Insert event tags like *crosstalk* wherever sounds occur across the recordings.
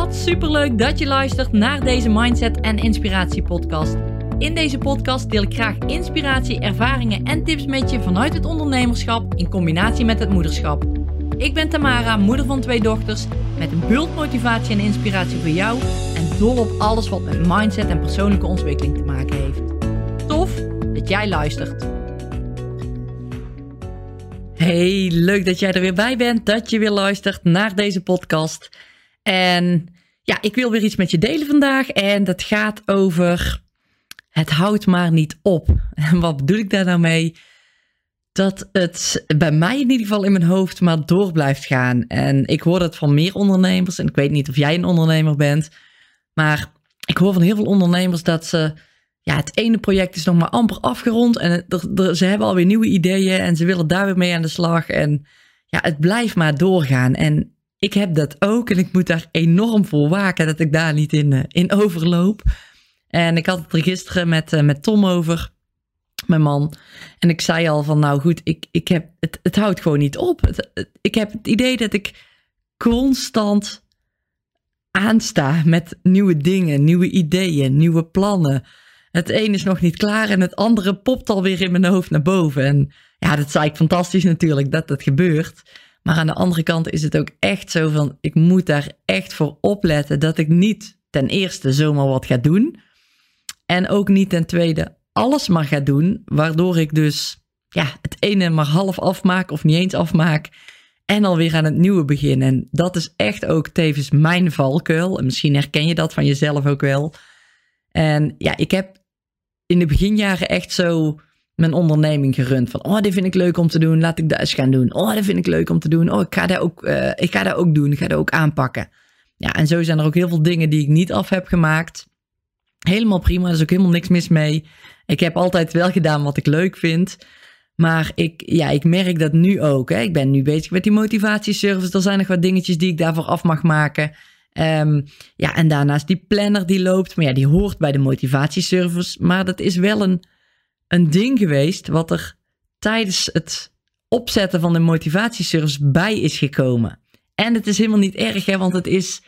Wat superleuk dat je luistert naar deze Mindset en Inspiratie podcast. In deze podcast deel ik graag inspiratie, ervaringen en tips met je vanuit het ondernemerschap in combinatie met het moederschap. Ik ben Tamara, moeder van twee dochters, met een bult motivatie en inspiratie voor jou en dol op alles wat met mindset en persoonlijke ontwikkeling te maken heeft. Tof dat jij luistert. Hey, leuk dat jij er weer bij bent, dat je weer luistert naar deze podcast. En ja, ik wil weer iets met je delen vandaag en dat gaat over het houdt maar niet op. En wat bedoel ik daar nou mee? Dat het bij mij in ieder geval in mijn hoofd maar door blijft gaan. En ik hoor dat van meer ondernemers en ik weet niet of jij een ondernemer bent, maar ik hoor van heel veel ondernemers dat ze ja, het ene project is nog maar amper afgerond en ze hebben alweer nieuwe ideeën en ze willen daar weer mee aan de slag. En ja, het blijft maar doorgaan. En ik heb dat ook en ik moet daar enorm voor waken dat ik daar niet in, uh, in overloop. En ik had het er gisteren met, uh, met Tom over, mijn man. En ik zei al van, nou goed, ik, ik heb, het, het houdt gewoon niet op. Ik heb het idee dat ik constant aansta met nieuwe dingen, nieuwe ideeën, nieuwe plannen het een is nog niet klaar en het andere popt alweer in mijn hoofd naar boven. En ja, dat is eigenlijk fantastisch natuurlijk dat dat gebeurt. Maar aan de andere kant is het ook echt zo van, ik moet daar echt voor opletten dat ik niet ten eerste zomaar wat ga doen. En ook niet ten tweede alles maar ga doen, waardoor ik dus ja, het ene maar half afmaak of niet eens afmaak. En alweer aan het nieuwe begin. En dat is echt ook tevens mijn valkuil. En misschien herken je dat van jezelf ook wel. En ja, ik heb in de beginjaren echt zo mijn onderneming gerund. Van, oh, dit vind ik leuk om te doen. Laat ik dat eens gaan doen. Oh, dat vind ik leuk om te doen. Oh, ik ga dat ook, uh, ik ga dat ook doen. Ik ga dat ook aanpakken. Ja, en zo zijn er ook heel veel dingen die ik niet af heb gemaakt. Helemaal prima. Er is ook helemaal niks mis mee. Ik heb altijd wel gedaan wat ik leuk vind. Maar ik, ja, ik merk dat nu ook. Hè. Ik ben nu bezig met die motivatieservice. Er zijn nog wat dingetjes die ik daarvoor af mag maken. Um, ja, en daarnaast die planner die loopt. Maar ja, die hoort bij de motivatieservice. Maar dat is wel een, een ding geweest wat er tijdens het opzetten van de motivatieservice bij is gekomen. En het is helemaal niet erg, hè, want het is,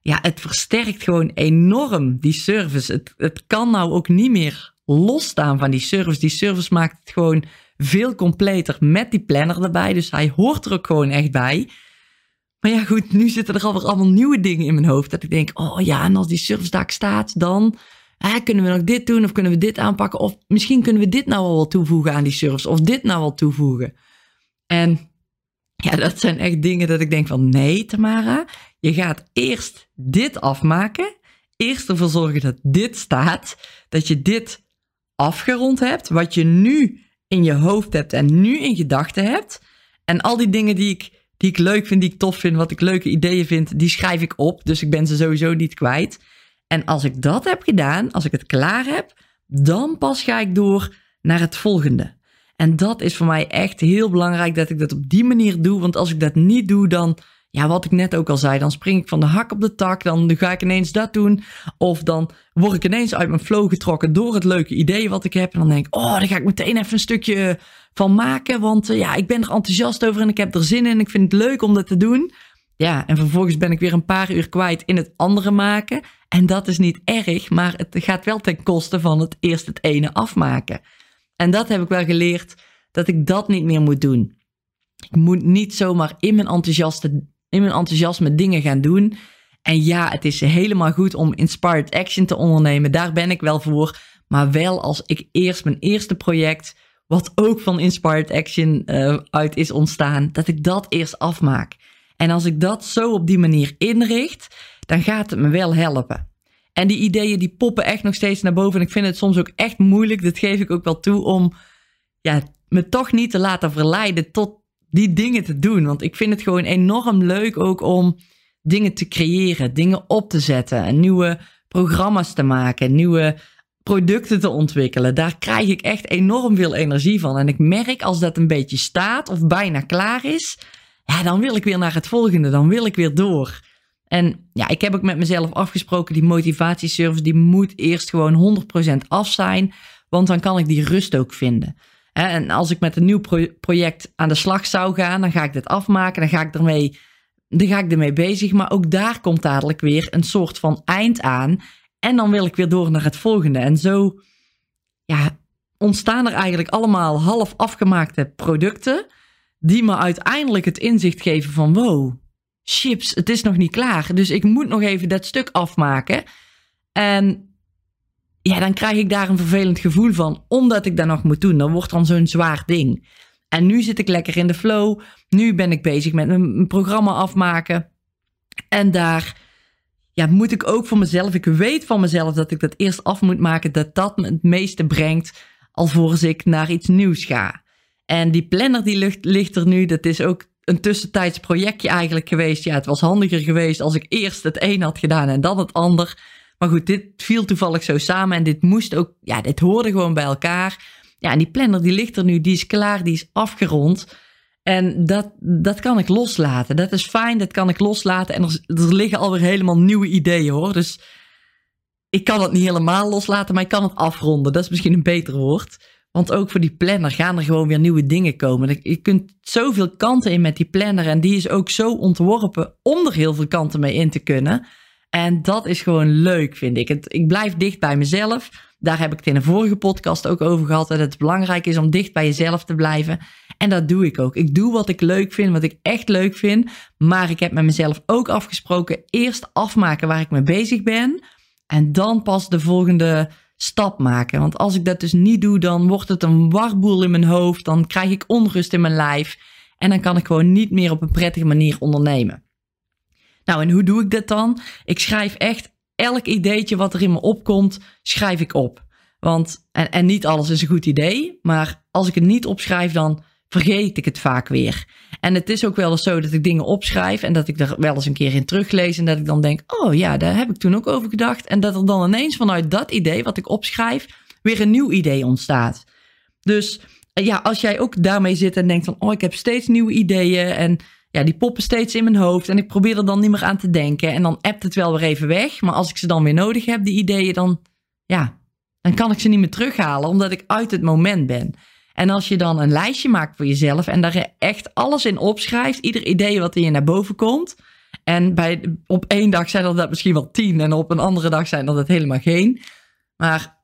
ja, het versterkt gewoon enorm die service. Het, het kan nou ook niet meer losstaan van die service. Die service maakt het gewoon veel completer met die planner erbij. Dus hij hoort er ook gewoon echt bij. Maar ja, goed, nu zitten er alweer allemaal nieuwe dingen in mijn hoofd. Dat ik denk, oh ja, en als die service staat, dan kunnen we nog dit doen of kunnen we dit aanpakken. Of misschien kunnen we dit nou al wel toevoegen aan die service. Of dit nou wel toevoegen. En ja, dat zijn echt dingen dat ik denk van, nee Tamara, je gaat eerst dit afmaken. Eerst ervoor zorgen dat dit staat. Dat je dit afgerond hebt. Wat je nu in je hoofd hebt en nu in gedachten hebt. En al die dingen die ik die ik leuk vind, die ik tof vind, wat ik leuke ideeën vind, die schrijf ik op. Dus ik ben ze sowieso niet kwijt. En als ik dat heb gedaan, als ik het klaar heb, dan pas ga ik door naar het volgende. En dat is voor mij echt heel belangrijk dat ik dat op die manier doe. Want als ik dat niet doe, dan, ja, wat ik net ook al zei, dan spring ik van de hak op de tak. Dan ga ik ineens dat doen. Of dan word ik ineens uit mijn flow getrokken door het leuke idee wat ik heb. En dan denk ik, oh, dan ga ik meteen even een stukje van maken. Want uh, ja, ik ben er enthousiast over en ik heb er zin in. Ik vind het leuk om dat te doen. Ja, en vervolgens ben ik weer een paar uur kwijt in het andere maken. En dat is niet erg, maar het gaat wel ten koste van het eerst het ene afmaken. En dat heb ik wel geleerd, dat ik dat niet meer moet doen. Ik moet niet zomaar in mijn, enthousiaste, in mijn enthousiasme dingen gaan doen. En ja, het is helemaal goed om inspired action te ondernemen. Daar ben ik wel voor. Maar wel als ik eerst mijn eerste project wat ook van Inspired Action uh, uit is ontstaan, dat ik dat eerst afmaak. En als ik dat zo op die manier inricht, dan gaat het me wel helpen. En die ideeën die poppen echt nog steeds naar boven. En ik vind het soms ook echt moeilijk, dat geef ik ook wel toe, om ja, me toch niet te laten verleiden tot die dingen te doen. Want ik vind het gewoon enorm leuk ook om dingen te creëren, dingen op te zetten, nieuwe programma's te maken, nieuwe producten te ontwikkelen. Daar krijg ik echt enorm veel energie van. En ik merk als dat een beetje staat of bijna klaar is, ja, dan wil ik weer naar het volgende. Dan wil ik weer door. En ja, ik heb ook met mezelf afgesproken, die motivatieservice, die moet eerst gewoon 100% af zijn. Want dan kan ik die rust ook vinden. En als ik met een nieuw project aan de slag zou gaan, dan ga ik dit afmaken. Dan ga ik ermee dan ga ik ermee bezig. Maar ook daar komt dadelijk weer een soort van eind aan. En dan wil ik weer door naar het volgende. En zo ja, ontstaan er eigenlijk allemaal half afgemaakte producten. Die me uiteindelijk het inzicht geven van wow, chips, het is nog niet klaar. Dus ik moet nog even dat stuk afmaken. En ja, dan krijg ik daar een vervelend gevoel van, omdat ik dat nog moet doen. Dan wordt dan zo'n zwaar ding. En nu zit ik lekker in de flow. Nu ben ik bezig met mijn programma afmaken. En daar ja, moet ik ook voor mezelf, ik weet van mezelf dat ik dat eerst af moet maken, dat dat me het meeste brengt alvorens ik naar iets nieuws ga. En die planner die ligt, er nu, dat is ook een tussentijds projectje eigenlijk geweest. Ja, het was handiger geweest als ik eerst het een had gedaan en dan het ander. Maar goed, dit viel toevallig zo samen en dit moest ook, ja, dit hoorde gewoon bij elkaar. Ja, en die planner die ligt er nu, die is klaar, die is afgerond. En dat, dat kan ik loslaten. Dat is fijn, dat kan ik loslaten. En er, er liggen alweer helemaal nieuwe ideeën hoor. Dus ik kan het niet helemaal loslaten, maar ik kan het afronden. Dat is misschien een beter woord. Want ook voor die planner gaan er gewoon weer nieuwe dingen komen. Je kunt zoveel kanten in met die planner. En die is ook zo ontworpen om er heel veel kanten mee in te kunnen. En dat is gewoon leuk, vind ik. Ik blijf dicht bij mezelf. Daar heb ik het in een vorige podcast ook over gehad. Dat het belangrijk is om dicht bij jezelf te blijven. En dat doe ik ook. Ik doe wat ik leuk vind, wat ik echt leuk vind. Maar ik heb met mezelf ook afgesproken: eerst afmaken waar ik mee bezig ben. En dan pas de volgende stap maken. Want als ik dat dus niet doe, dan wordt het een warboel in mijn hoofd. Dan krijg ik onrust in mijn lijf. En dan kan ik gewoon niet meer op een prettige manier ondernemen. Nou, en hoe doe ik dat dan? Ik schrijf echt elk ideetje wat er in me opkomt, schrijf ik op. Want, en, en niet alles is een goed idee, maar als ik het niet opschrijf, dan vergeet ik het vaak weer. En het is ook wel eens zo dat ik dingen opschrijf en dat ik er wel eens een keer in teruglees en dat ik dan denk, oh ja, daar heb ik toen ook over gedacht. En dat er dan ineens vanuit dat idee wat ik opschrijf, weer een nieuw idee ontstaat. Dus ja, als jij ook daarmee zit en denkt van, oh, ik heb steeds nieuwe ideeën en ja, die poppen steeds in mijn hoofd en ik probeer er dan niet meer aan te denken en dan appt het wel weer even weg. Maar als ik ze dan weer nodig heb, die ideeën, dan, ja, dan kan ik ze niet meer terughalen omdat ik uit het moment ben. En als je dan een lijstje maakt voor jezelf en daar echt alles in opschrijft, ieder idee wat in je naar boven komt. En bij, op één dag zijn dat misschien wel tien en op een andere dag zijn dat helemaal geen. Maar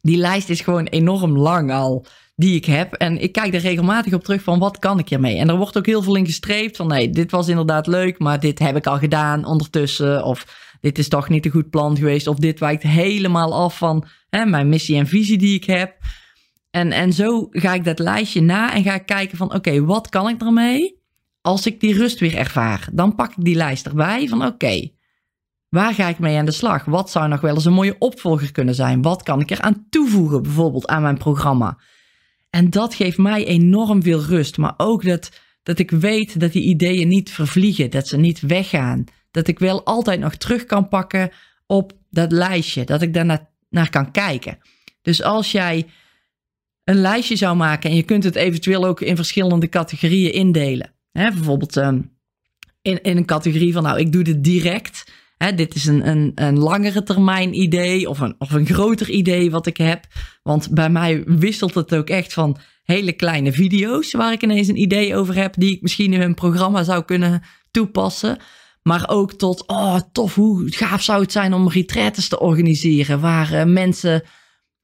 die lijst is gewoon enorm lang al die ik heb. En ik kijk er regelmatig op terug van wat kan ik hiermee. En er wordt ook heel veel in gestreept van nee, dit was inderdaad leuk, maar dit heb ik al gedaan ondertussen. Of dit is toch niet een goed plan geweest. Of dit wijkt helemaal af van hè, mijn missie en visie die ik heb. En, en zo ga ik dat lijstje na en ga ik kijken van oké, wat kan ik ermee als ik die rust weer ervaar? Dan pak ik die lijst erbij van oké, waar ga ik mee aan de slag? Wat zou nog wel eens een mooie opvolger kunnen zijn? Wat kan ik er aan toevoegen bijvoorbeeld aan mijn programma? En dat geeft mij enorm veel rust, maar ook dat, dat ik weet dat die ideeën niet vervliegen, dat ze niet weggaan. Dat ik wel altijd nog terug kan pakken op dat lijstje, dat ik daar naar kan kijken. Dus als jij een lijstje zou maken en je kunt het eventueel ook in verschillende categorieën indelen. Hè, bijvoorbeeld um, in, in een categorie van, nou, ik doe dit direct. Hè, dit is een, een, een langere termijn idee of een, of een groter idee wat ik heb. Want bij mij wisselt het ook echt van hele kleine video's waar ik ineens een idee over heb die ik misschien in een programma zou kunnen toepassen. Maar ook tot, oh tof, hoe gaaf zou het zijn om retretes te organiseren waar uh, mensen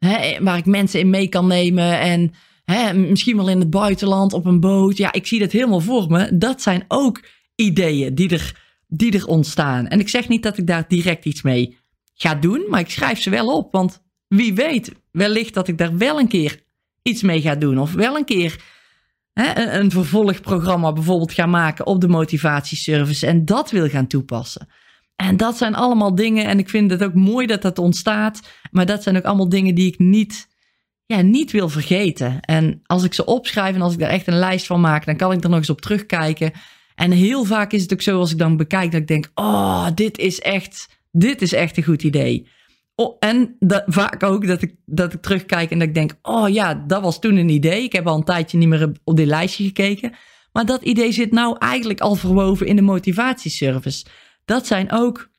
Hè, waar ik mensen in mee kan nemen. En hè, misschien wel in het buitenland op een boot. Ja, ik zie dat helemaal voor me. Dat zijn ook ideeën die er, die er ontstaan. En ik zeg niet dat ik daar direct iets mee ga doen. Maar ik schrijf ze wel op. Want wie weet, wellicht dat ik daar wel een keer iets mee ga doen. Of wel een keer een vervolgprogramma bijvoorbeeld ga maken op de motivatieservice. En dat wil gaan toepassen. En dat zijn allemaal dingen, en ik vind het ook mooi dat dat ontstaat, maar dat zijn ook allemaal dingen die ik niet, ja, niet wil vergeten. En als ik ze opschrijf en als ik daar echt een lijst van maak, dan kan ik er nog eens op terugkijken. En heel vaak is het ook zo als ik dan bekijk dat ik denk, oh, dit is echt, dit is echt een goed idee. Oh, en dat, vaak ook dat ik, dat ik terugkijk en dat ik denk, oh ja, dat was toen een idee. Ik heb al een tijdje niet meer op dit lijstje gekeken. Maar dat idee zit nou eigenlijk al verwoven in de motivatieservice dat zijn ook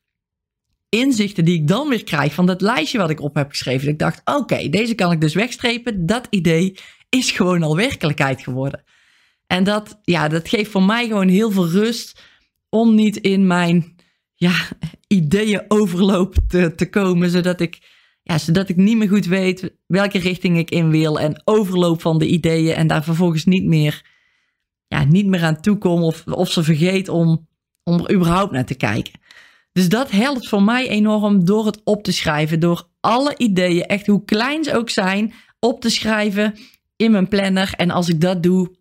inzichten die ik dan weer krijg van dat lijstje wat ik op heb geschreven. Ik dacht, oké, deze kan ik dus wegstrepen. Dat idee is gewoon al werkelijkheid geworden. En dat, ja, dat geeft voor mij gewoon heel veel rust om niet in mijn ja, ideeën overloop te, te komen, zodat ik, ja, zodat ik niet meer goed weet welke richting ik in wil en overloop van de ideeën en daar vervolgens niet meer, ja, niet meer aan toe kom of, of ze vergeet om, om er überhaupt naar te kijken. Dus dat helpt voor mij enorm door het op te schrijven, door alle ideeën, echt hoe klein ze ook zijn, op te schrijven in mijn planner. En als ik dat doe,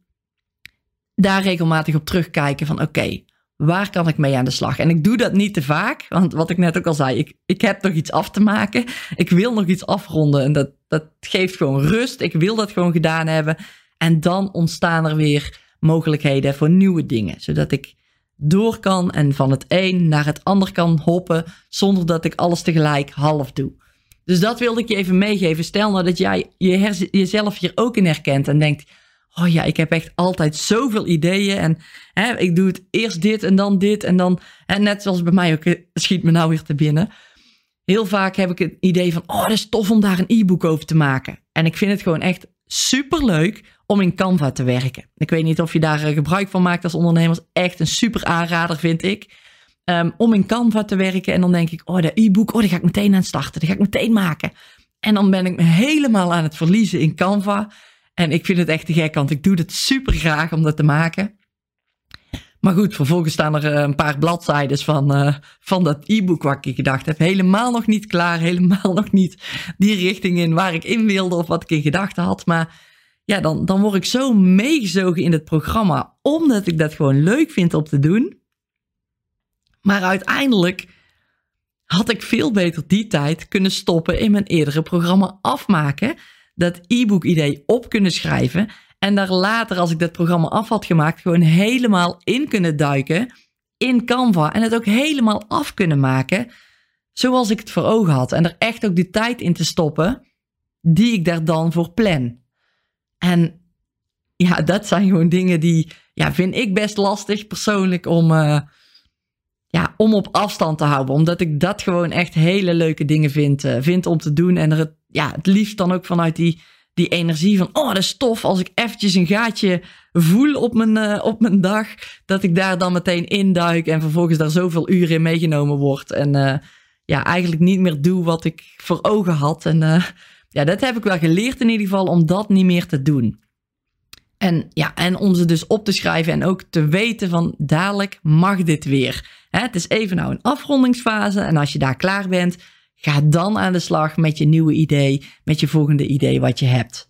daar regelmatig op terugkijken van oké, waar kan ik mee aan de slag? En ik doe dat niet te vaak, want wat ik net ook al zei, ik, ik heb nog iets af te maken. Ik wil nog iets afronden en dat, dat geeft gewoon rust. Ik wil dat gewoon gedaan hebben. En dan ontstaan er weer mogelijkheden voor nieuwe dingen, zodat ik door kan en van het een naar het ander kan hoppen zonder dat ik alles tegelijk half doe. Dus dat wilde ik je even meegeven. Stel nou dat jij je jezelf hier ook in herkent en denkt: Oh ja, ik heb echt altijd zoveel ideeën. En hè, ik doe het eerst dit en dan dit. En dan, en net zoals bij mij ook, eh, schiet me nou weer te binnen. Heel vaak heb ik het idee van: Oh, dat is tof om daar een e-book over te maken. En ik vind het gewoon echt super leuk om in Canva te werken. Ik weet niet of je daar eh, gebruik van maakt als ondernemer. Echt een super aanrader, vind ik. Ehm, om in Canva te werken. En dan denk ik, oh, de e-book, oh, daar ga ik meteen aan starten. Die ga ik meteen maken. En dan ben ik me helemaal aan het verliezen in Canva. En ik vind het echt te gek, want ik doe het super graag om dat te maken. Maar goed, vervolgens staan er eh, een paar bladzijden van, uh, van dat e-book wat ik gedacht heb. Helemaal nog niet klaar, helemaal *laughs* nog niet die richting in waar ik in wilde of wat ik in gedachten had. Maar ja, dan, dan word ik zo meegezogen in het programma, omdat ik dat gewoon leuk vind om te doen. Maar uiteindelijk had ik veel beter die tijd kunnen stoppen in mijn eerdere programma afmaken. Dat e-book idee op kunnen schrijven. En daar later, als ik dat programma af had gemaakt, gewoon helemaal in kunnen duiken in Canva. En het ook helemaal af kunnen maken zoals ik het voor ogen had. En er echt ook de tijd in te stoppen die ik daar dan voor plan. En ja, dat zijn gewoon dingen die, ja, vind ik best lastig persoonlijk om, uh, ja, om op afstand te houden. Omdat ik dat gewoon echt hele leuke dingen vind, uh, vind om te doen. En het, ja, het liefst dan ook vanuit die, die energie van, oh, dat is tof als ik eventjes een gaatje voel op mijn, uh, op mijn dag. Dat ik daar dan meteen induik en vervolgens daar zoveel uren in meegenomen word. En ja, eigenlijk niet meer doe wat ik voor ogen had. En ja, dat heb ik wel geleerd in ieder geval om dat niet meer te doen. En, ja, en om ze dus op te schrijven en ook te weten van dadelijk mag dit weer. het is even nou een afrondingsfase en als je daar klaar bent, ga dan aan de slag met je nieuwe idee, met je volgende idee wat je hebt.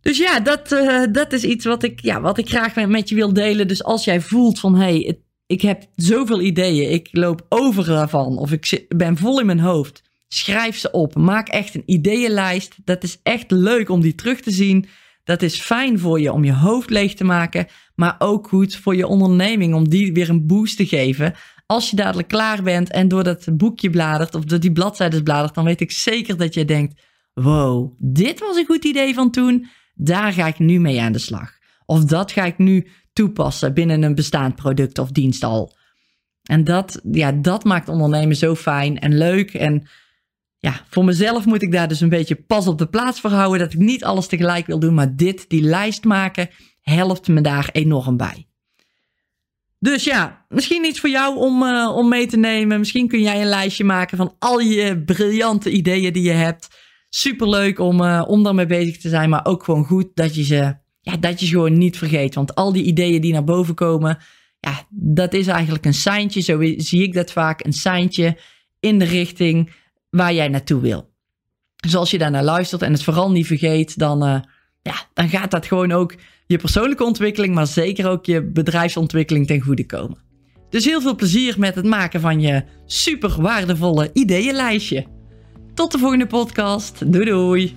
Dus ja, dat, uh, dat is iets wat ik, ja, wat ik graag met je wil delen. Dus als jij voelt van hé, hey, ik heb zoveel ideeën, ik loop over daarvan of ik ben vol in mijn hoofd. Schrijf ze op. Maak echt een ideeënlijst. Dat is echt leuk om die terug te zien. Dat is fijn voor je om je hoofd leeg te maken, maar ook goed voor je onderneming om die weer een boost te geven. Als je dadelijk klaar bent en door dat boekje bladert of door die bladzijden bladert, dan weet ik zeker dat je denkt: wow, dit was een goed idee van toen. Daar ga ik nu mee aan de slag. Of dat ga ik nu toepassen binnen een bestaand product of dienst al. En dat, ja, dat maakt ondernemen zo fijn en leuk. En ja, voor mezelf moet ik daar dus een beetje pas op de plaats voor houden. Dat ik niet alles tegelijk wil doen. Maar dit, die lijst maken, helpt me daar enorm bij. Dus ja, misschien iets voor jou om, uh, om mee te nemen. Misschien kun jij een lijstje maken van al je briljante ideeën die je hebt. Superleuk om, uh, om daarmee bezig te zijn. Maar ook gewoon goed dat je ze, ja, dat je ze gewoon niet vergeet. Want al die ideeën die naar boven komen, ja, dat is eigenlijk een seintje. Zo zie ik dat vaak. Een seintje in de richting waar jij naartoe wil. Dus als je daarnaar luistert en het vooral niet vergeet, dan, uh, ja, dan gaat dat gewoon ook je persoonlijke ontwikkeling, maar zeker ook je bedrijfsontwikkeling ten goede komen. Dus heel veel plezier met het maken van je super waardevolle ideeënlijstje. Tot de volgende podcast. Doei doei.